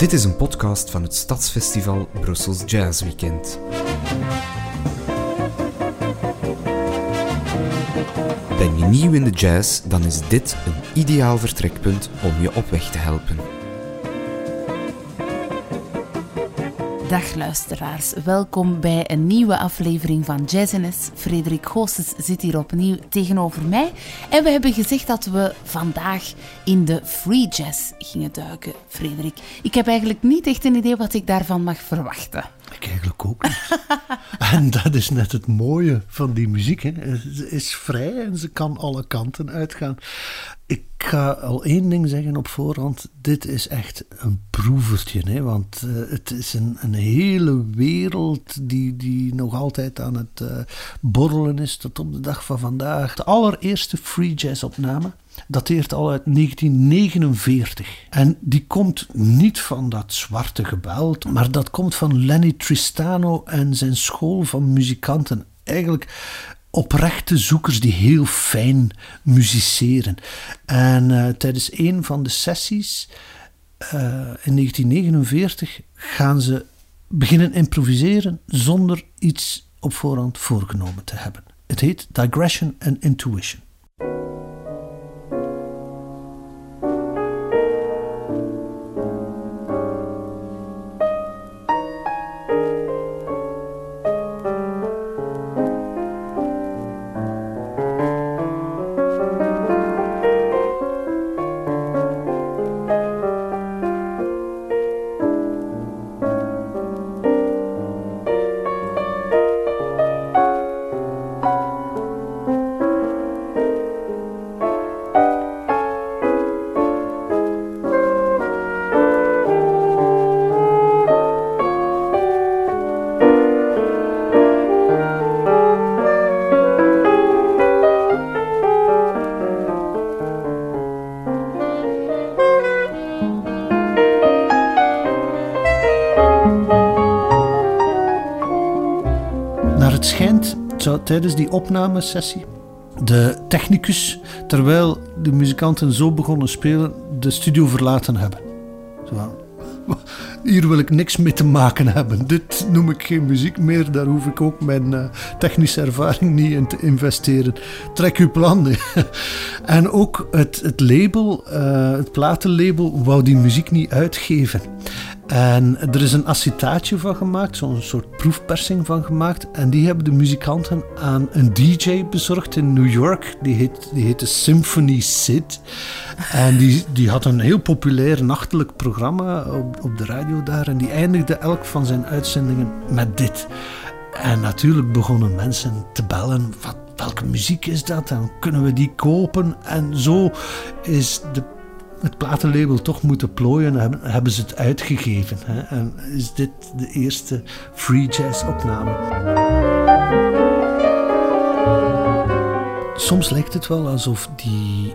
Dit is een podcast van het Stadsfestival Brussels Jazz Weekend. Ben je nieuw in de jazz, dan is dit een ideaal vertrekpunt om je op weg te helpen. Dag luisteraars, welkom bij een nieuwe aflevering van Jazziness. Frederik Goossens zit hier opnieuw tegenover mij. En we hebben gezegd dat we vandaag in de free jazz gingen duiken, Frederik. Ik heb eigenlijk niet echt een idee wat ik daarvan mag verwachten. Eigenlijk ook niet. en dat is net het mooie van die muziek. Hè. Ze is vrij en ze kan alle kanten uitgaan. Ik ga al één ding zeggen op voorhand. Dit is echt een proevertje. Hè? Want uh, het is een, hele wereld die, die nog altijd aan het uh, borrelen is tot op de dag van vandaag. De allereerste free jazz opname dateert al uit 1949. En die komt niet van dat zwarte gebeld, maar dat komt van Lenny Tristano en zijn school van muzikanten. Eigenlijk oprechte zoekers die heel fijn musiceren. En uh, tijdens een van de sessies uh, in 1949 gaan ze beginnen improviseren zonder iets op voorhand voorgenomen te hebben. Het heet Digression and Intuition. Tijdens die opnamesessie de technicus, terwijl de muzikanten zo begonnen spelen, de studio verlaten hebben. Zo, hier wil ik niks mee te maken hebben. Dit noem ik geen muziek meer. Daar hoef ik ook mijn uh, technische ervaring niet in te investeren. Trek uw plan. en ook het, het label, uh, het platenlabel, wou die muziek niet uitgeven. En er is een acetaatje van gemaakt, zo'n soort proefpersing van gemaakt. En die hebben de muzikanten aan een DJ bezorgd in New York. Die, heet, die heette Symphony Sid. En die, die had een heel populair nachtelijk programma op, op de radio daar. En die eindigde elk van zijn uitzendingen met dit. En natuurlijk begonnen mensen te bellen. Wat, welke muziek is dat? En kunnen we die kopen? En zo is de het platenlabel toch moeten plooien, hebben, hebben ze het uitgegeven. Hè? En is dit de eerste free jazz opname. Soms lijkt het wel alsof die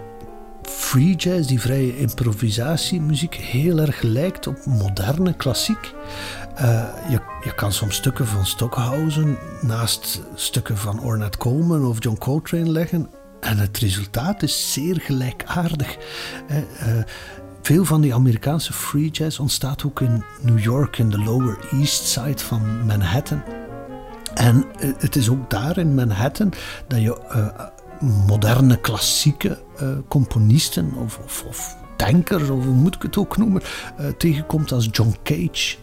free jazz, die vrije improvisatiemuziek, heel erg lijkt op moderne klassiek. Uh, je, je kan soms stukken van Stockhausen naast stukken van Ornette Coleman of John Coltrane leggen en het resultaat is zeer gelijkaardig. Uh, veel van die Amerikaanse free jazz ontstaat ook in New York, in de Lower East Side van Manhattan. En uh, het is ook daar in Manhattan dat je moderne klassieke componisten of, of, of denkers, of hoe moet ik het ook noemen, tegenkomt als John Cage.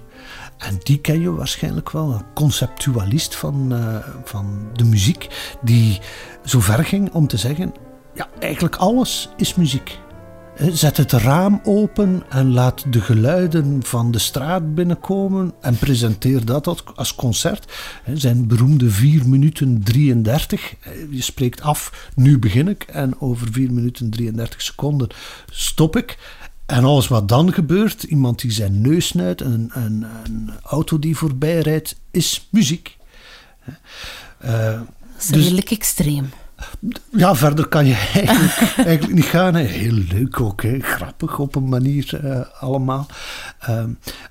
En die ken je waarschijnlijk wel, een conceptualist van, uh, van de muziek, die zo ver ging om te zeggen: ja, eigenlijk alles is muziek. Zet het raam open en laat de geluiden van de straat binnenkomen en presenteer dat als concert. Zijn beroemde 4 minuten 33. Je spreekt af, nu begin ik en over 4 minuten 33 seconden stop ik. En alles wat dan gebeurt, iemand die zijn neus snuit, een, een, een auto die voorbij rijdt, is muziek. Uh, dat is dus, redelijk extreem. Ja, verder kan je eigenlijk, eigenlijk niet gaan. Hè. Heel leuk ook, hè. grappig op een manier uh, allemaal. Uh,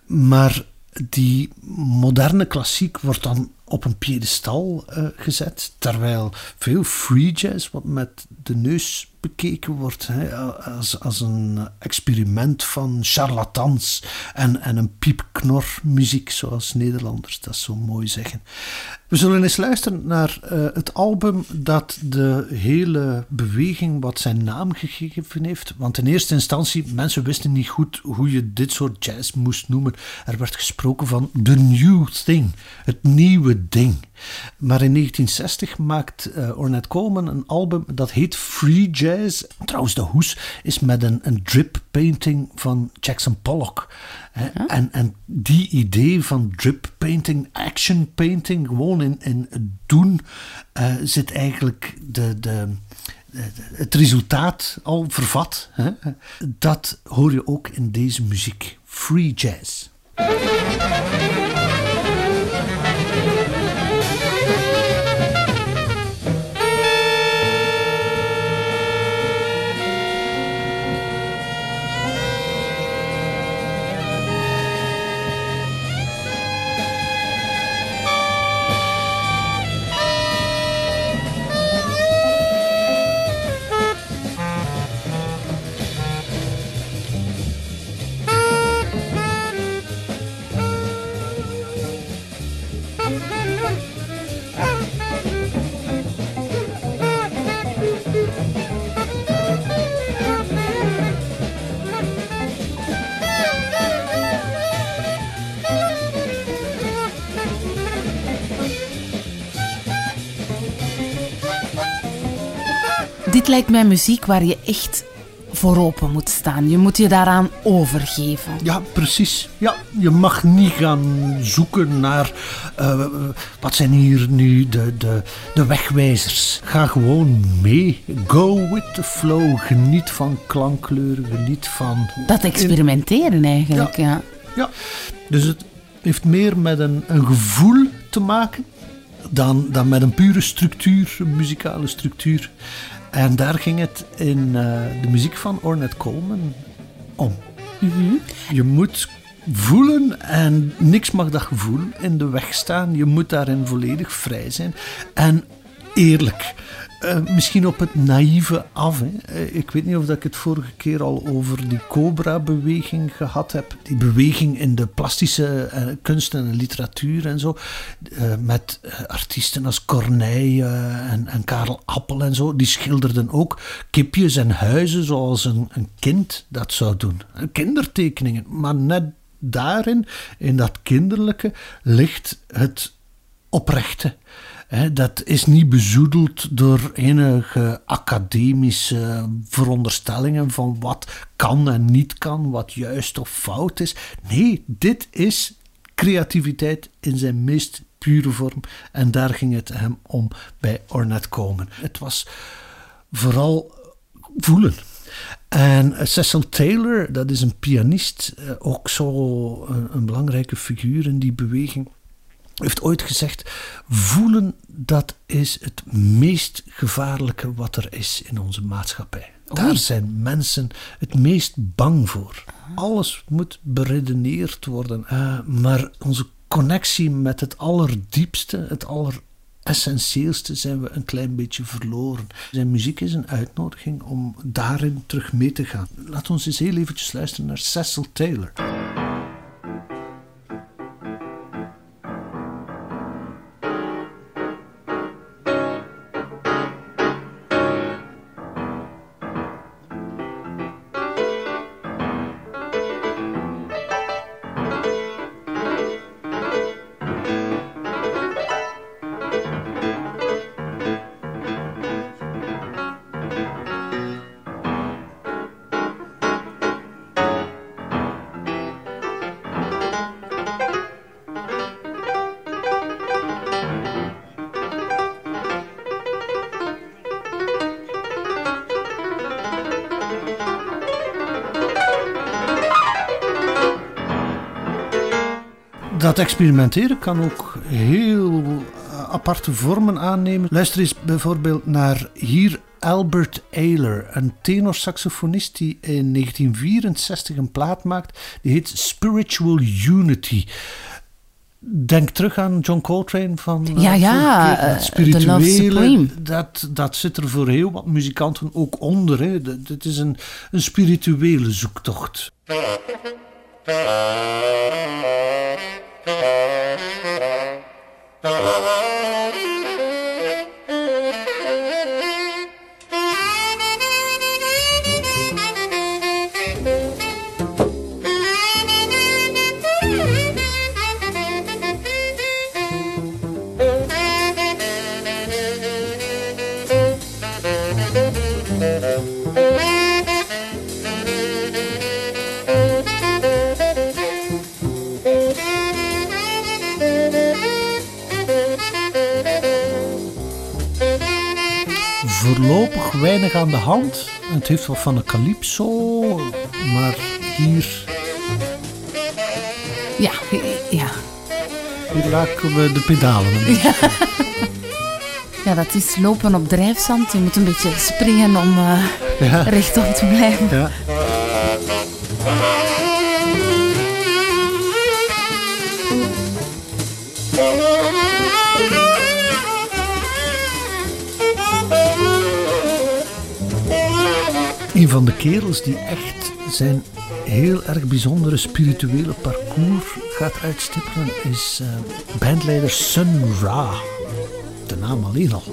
maar die moderne klassiek wordt dan op een piedestal uh, gezet. Terwijl veel free jazz, wat met de neus bekeken wordt hè, als, als een experiment van charlatans en, en een piepknormuziek, zoals Nederlanders dat zo mooi zeggen. We zullen eens luisteren naar uh, het album dat de hele beweging wat zijn naam gegeven heeft. Want in eerste instantie, mensen wisten niet goed hoe je dit soort jazz moest noemen. Er werd gesproken van the new thing, het nieuwe ding. Maar in 1960 maakt uh, Ornette Coleman een album dat heet Free Jazz. Trouwens, de hoes is met een, een drip painting van Jackson Pollock. En, en die idee van drip painting, action painting, gewoon in, in het doen, uh, zit eigenlijk de, de, het resultaat al vervat. Hè? Dat hoor je ook in deze muziek. Free jazz. Lijkt mij muziek waar je echt voor open moet staan. Je moet je daaraan overgeven. Ja, precies. Ja, je mag niet gaan zoeken naar uh, wat zijn hier nu de, de, de wegwijzers. Ga gewoon mee. Go with the flow. Geniet van klankkleuren, geniet van... Dat experimenteren eigenlijk, ja. ja. ja. dus het heeft meer met een, een gevoel te maken dan, dan met een pure structuur, een muzikale structuur. En daar ging het in uh, de muziek van Ornette Coleman om. Mm -hmm. Je moet voelen en niks mag dat gevoel in de weg staan. Je moet daarin volledig vrij zijn en eerlijk. Uh, misschien op het naïeve af. Hè. Uh, ik weet niet of ik het vorige keer al over die Cobra-beweging gehad heb. Die beweging in de plastische uh, kunst en literatuur en zo. met artiesten als Corneille en, en, Karel Appel en zo. Die schilderden ook kipjes en huizen zoals een, een kind dat zou doen. Kindertekeningen. Maar net daarin, in dat kinderlijke, ligt het oprechte dat is niet bezoedeld door enige academische veronderstellingen van wat kan en niet kan, wat juist of fout is. Nee, dit is creativiteit in zijn meest pure vorm. En daar ging het hem om bij Ornette Komen. Het was vooral voelen. En Cecil Taylor, dat is een pianist, eh, ook zo een, een belangrijke figuur in die beweging heeft ooit gezegd: voelen dat is het meest gevaarlijke wat er is in onze maatschappij. Daar zijn mensen het meest bang voor. Alles moet beredeneerd worden. Uh, maar onze connectie met het allerdiepste, het alleressentieelste, zijn we een klein beetje verloren. Zijn muziek is een uitnodiging om daarin terug mee te gaan. Laten we eens heel eventjes luisteren naar Cecil Taylor. Dat experimenteren kan ook heel eh, aparte vormen aannemen. Luister eens bijvoorbeeld naar hier Albert Ayler, een tenorsaxofonist die in 1964 een plaat maakt. Die heet Spiritual Unity. denk terug aan John Coltrane van uh, ja, ja, keer, dat spirituele, dat, dat zit er voor heel wat muzikanten ook onder. Hè. Het is een, een spirituele zoektocht. Thank. Weinig aan de hand. Het heeft wat van een calypso, maar hier... Ja, ja. Hier laken we de pedalen. Ja. ja, dat is lopen op drijfzand. Je moet een beetje springen om uh, ja. rechtop te blijven. Ja. Een van de kerels die echt zijn heel erg bijzondere spirituele parcours gaat uitstippelen is uh, bandleider Sun Ra. De naam alleen al.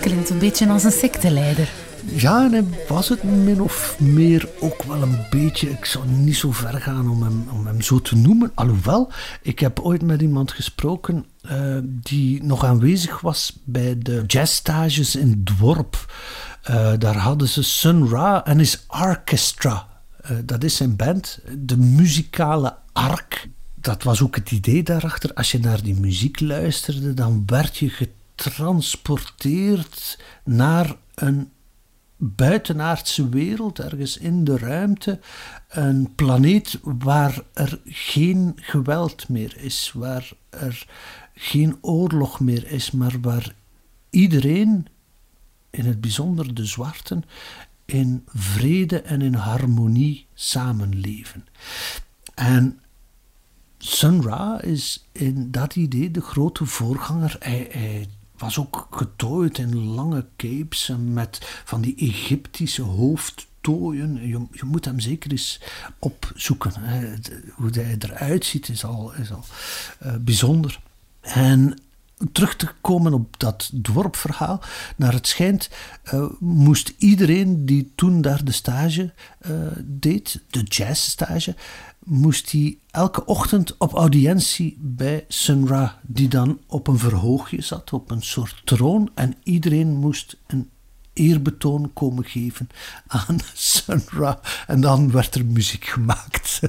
Klinkt een beetje als een secteleider. Ja, en hij was het min of meer ook wel een beetje. Ik zou niet zo ver gaan om hem, om hem zo te noemen. Alhoewel, ik heb ooit met iemand gesproken uh, die nog aanwezig was bij de jazzstages in Dworp. Uh, daar hadden ze Sun Ra en his Orchestra. Uh, dat is zijn band, de muzikale ark. Dat was ook het idee daarachter. Als je naar die muziek luisterde, dan werd je getransporteerd naar een buitenaardse wereld, ergens in de ruimte. Een planeet waar er geen geweld meer is, waar er geen oorlog meer is, maar waar iedereen in het bijzonder de zwarten, in vrede en in harmonie samenleven. En Sun Ra is in dat idee de grote voorganger. Hij, was ook getooid in lange capes met van die Egyptische hoofdtooien. Je, moet hem zeker eens opzoeken. Hoe hij eruit ziet is al, is al uh, bijzonder. En terug te komen op dat dorpverhaal. Naar het schijnt uh, moest iedereen die toen daar de stage uh, deed, de jazzstage, moest hij elke ochtend op audiëntie bij Sun Ra, die dan op een verhoogje zat, op een soort troon, en iedereen moest een eerbetoon komen geven aan Sun Ra. En dan werd er muziek gemaakt.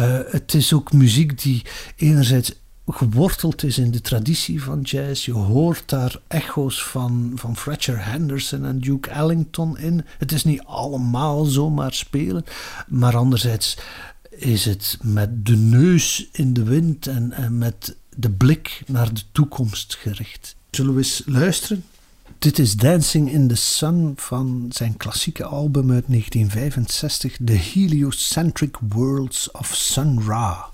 Uh, het is ook muziek die enerzijds geworteld is in de traditie van jazz. Je hoort daar echo's van, van Fletcher Henderson en Duke Ellington in. Het is niet allemaal zomaar spelen, maar anderzijds is het met de neus in de wind en, en met de blik naar de toekomst gericht. Zullen we eens luisteren? Dit is Dancing in the Sun van zijn klassieke album uit 1965, The Heliocentric Worlds of Sun Ra.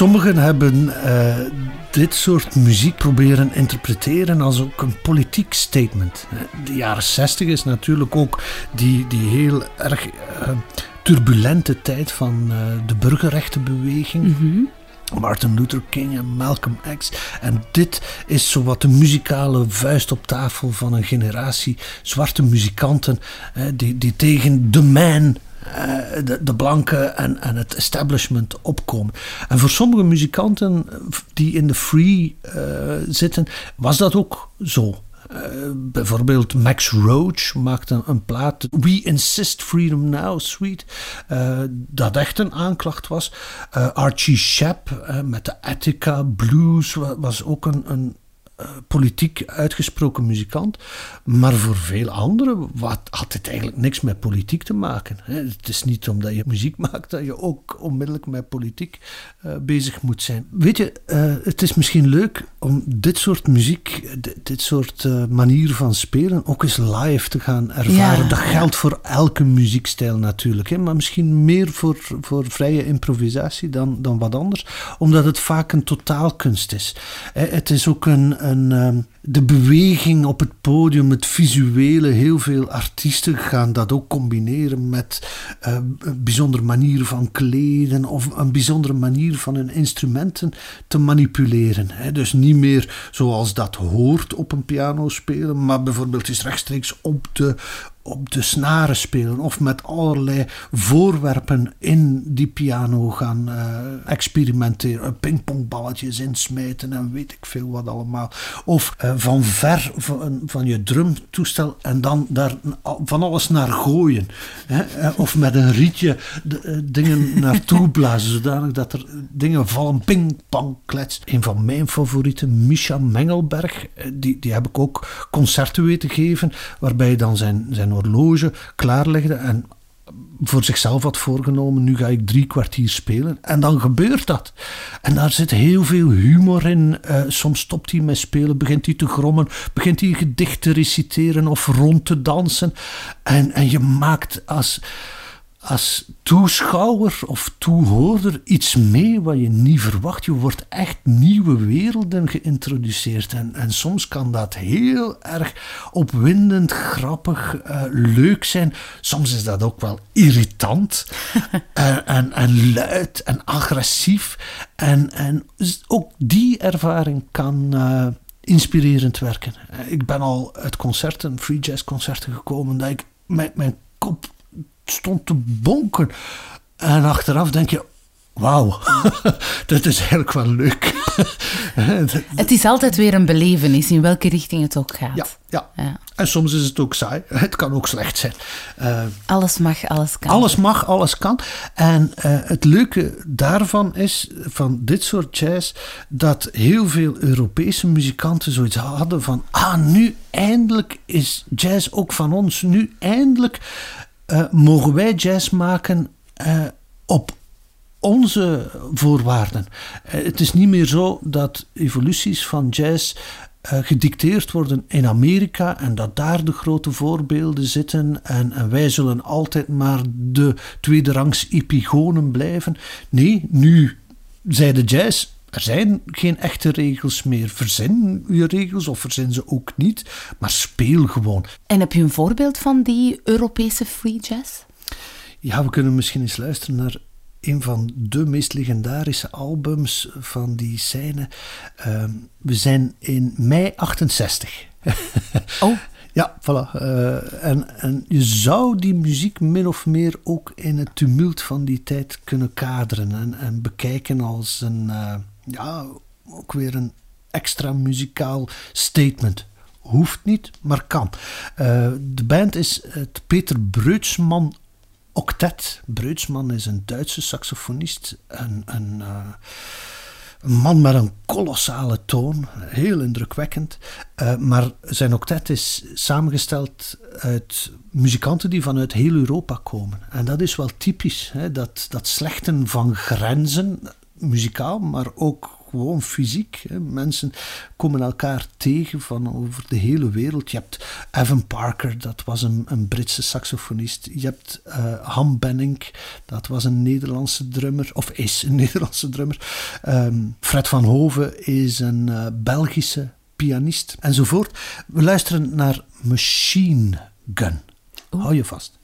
Sommigen hebben uh, dit soort muziek proberen interpreteren als ook een politiek statement. De jaren 60 is natuurlijk ook die, die heel erg uh, turbulente tijd van uh, de burgerrechtenbeweging. Mm -hmm. Martin Luther King en Malcolm X. En dit is zo wat de muzikale vuist op tafel van een generatie zwarte muzikanten die, die tegen de man de, de blanken en, en het establishment opkomen. En voor sommige muzikanten die in de free uh, zitten, was dat ook zo. Bijvoorbeeld Max Roach maakte een, plaat, We Insist Freedom Now, Sweet, uh, dat echt een aanklacht was. Archie Shepp met de Attica Blues was ook een, een politiek uitgesproken muzikant. Maar voor veel anderen wat, had het eigenlijk niks met politiek te maken. Het is niet omdat je muziek maakt dat je ook onmiddellijk met politiek uh, bezig moet zijn. Weet je, uh, het is misschien leuk om dit soort muziek, dit soort manier van spelen ook eens live te gaan ervaren. Ja. Dat geldt voor elke muziekstijl natuurlijk. Maar misschien meer voor, voor vrije improvisatie dan, dan wat anders. Omdat het vaak een totaalkunst is. Het is ook een een, um, de beweging op het podium, het visuele. Heel veel artiesten gaan dat ook combineren met uh, een bijzondere manier van kleden of een bijzondere manier van hun instrumenten te manipuleren. Hè. Dus niet meer zoals dat hoort op een piano spelen, maar bijvoorbeeld is rechtstreeks op de, op de snaren spelen of met allerlei voorwerpen in die piano gaan uh, experimenteren. Pingpongballetjes insmijten en weet ik veel wat allemaal. Of uh, van ver van, van je drumtoestel en dan daar van alles naar gooien. Hè? Of met een rietje de, dingen naartoe blazen, zodanig dat er dingen vallen. Ping, pang, klets. Een van mijn favorieten, Misha Mengelberg, die, die heb ik ook concerten weten geven, waarbij dan zijn, zijn horloge klaarlegde en voor zichzelf had voorgenomen, nu ga ik drie kwartier spelen. En dan gebeurt dat. En daar zit heel veel humor in. Uh, soms stopt hij met spelen, begint hij te grommen, begint hij een gedicht te reciteren of rond te dansen. En, en je maakt als als toeschouwer of toehoorder iets mee wat je niet verwacht. Je wordt echt nieuwe werelden geïntroduceerd. En, en soms kan dat heel erg opwindend, grappig, uh, leuk zijn. Soms is dat ook wel irritant en, en, en, luid en agressief. En, en ook die ervaring kan. Uh, inspirerend werken. Ik ben al uit concerten, free jazz concerten gekomen, dat ik met mijn kop stond te bonken. En achteraf denk je, wauw, dat is eigenlijk wel leuk. het is altijd weer een belevenis, in welke richting het ook gaat. Ja, ja. ja. en soms is het ook saai. Het kan ook slecht zijn. Uh, alles mag, alles kan. Alles mag, alles kan. En uh, het leuke daarvan is, van dit soort jazz, dat heel veel Europese muzikanten zoiets hadden van, ah, nu eindelijk is jazz ook van ons. Nu eindelijk uh, mogen wij jazz maken uh, op onze voorwaarden. Uh, het is niet meer zo dat evoluties van jazz gedicteerd worden in Amerika en dat daar de grote voorbeelden zitten en, en wij zullen altijd maar de tweederangs epigonen blijven. Nee, nu zei de jazz er zijn geen echte regels meer. Verzin je regels of verzin ze ook niet, maar speel gewoon. En heb je een voorbeeld van die Europese free jazz? Ja, we kunnen misschien eens luisteren naar een van de meest legendarische albums van die scène. Uh, we zijn in mei 68. Oh. Ja, voilà. Uh, en, en je zou die muziek min of meer ook in het tumult van die tijd kunnen kaderen en, en bekijken als een, uh, ja, ook weer een extra muzikaal statement. Hoeft niet, maar kan. Uh, de band is het Peter Breutsman Octet. Breutsman is een Duitse saxofonist. Een, uh, een man met een kolossale toon, heel indrukwekkend. Uh, maar zijn octet is samengesteld uit muzikanten die vanuit heel Europa komen. En dat is wel typisch, hè? Dat, dat slechten van grenzen, muzikaal, maar ook gewoon fysiek. Hè. Mensen komen elkaar tegen van over de hele wereld. Je hebt Evan Parker, dat was een, een Britse saxofonist. Je hebt uh, Ham Benning, dat was een Nederlandse drummer, of is een Nederlandse drummer. Ehm, Fred van Hoven is een uh, Belgische pianist, enzovoort. We luisteren naar Machine Gun. Hou je vast.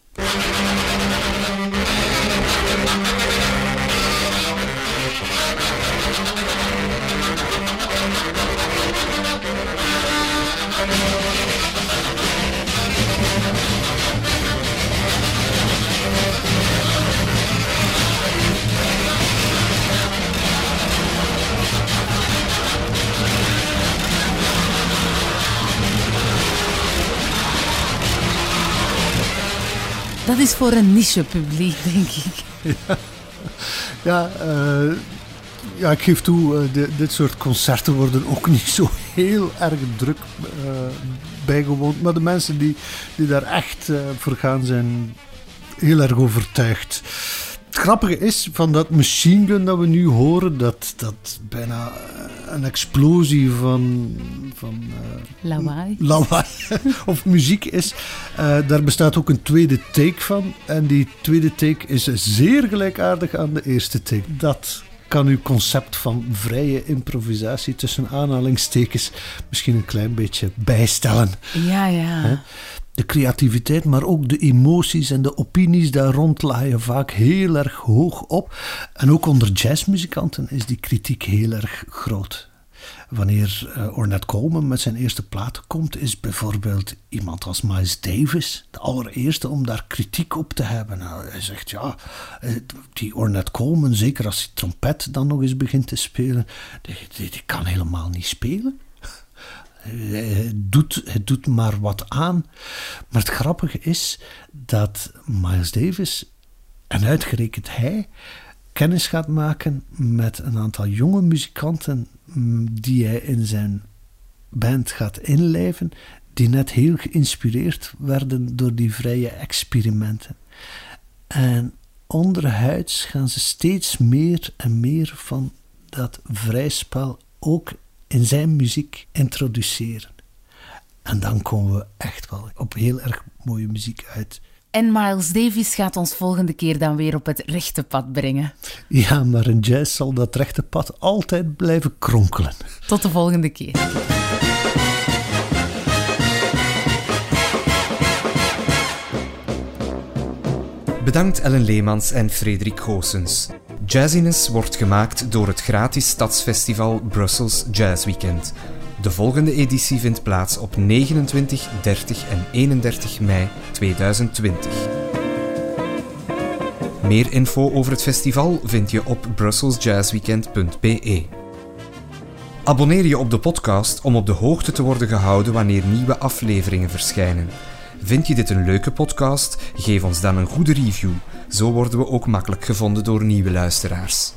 Dat is voor een niche-publiek, denk ik. Ja, ja, uh, ja ik geef toe, uh, de, dit soort concerten worden ook niet zo heel erg druk uh, bijgewoond. Maar de mensen die, die daar echt voor gaan zijn heel erg overtuigd. Het grappige is van dat machine gun dat we nu horen, dat, dat bijna een explosie van, van uh, lawaai. lawaai of muziek is. Uh, daar bestaat ook een tweede take van. En die tweede take is zeer gelijkaardig aan de eerste take. Dat kan uw concept van vrije improvisatie tussen aanhalingstekens misschien een klein beetje bijstellen. Ja, ja de creativiteit, maar ook de emoties en de opinies daar rond laaien vaak heel erg hoog op. En ook onder jazzmuzikanten is die kritiek heel erg groot. Wanneer uh, Ornette Coleman met zijn eerste platen komt, is bijvoorbeeld iemand als Miles Davis de allereerste om daar kritiek op te hebben. Nou, hij zegt ja, eh, die Ornette Coleman, zeker als hij trompet dan nog eens begint te spelen, die, die kan helemaal niet spelen. Het doet, het doet maar wat aan. Maar het grappige is dat Miles Davis, en uitgerekend hij, kennis gaat maken met een aantal jonge muzikanten mm, die hij in zijn band gaat inlijven, die net heel geïnspireerd werden door die vrije experimenten. En onderhuids gaan ze steeds meer en meer van dat vrijspel ook in zijn muziek introduceren. En dan komen we echt wel op heel erg mooie muziek uit. En Miles Davis gaat ons volgende keer dan weer op het rechte pad brengen. Ja, maar in jazz zal dat rechte pad altijd blijven kronkelen. Tot de volgende keer. Bedankt Ellen Leemans en Frederik Goossens. Jazziness wordt gemaakt door het gratis stadsfestival Brussels Jazz Weekend. De volgende editie vindt plaats op 29, 30 en 31 mei 2020. Meer info over het festival vind je op brusselsjazzweekend.be. Abonneer je op de podcast om op de hoogte te worden gehouden wanneer nieuwe afleveringen verschijnen. Vind je dit een leuke podcast? Geef ons dan een goede review. Zo worden we ook makkelijk gevonden door nieuwe luisteraars.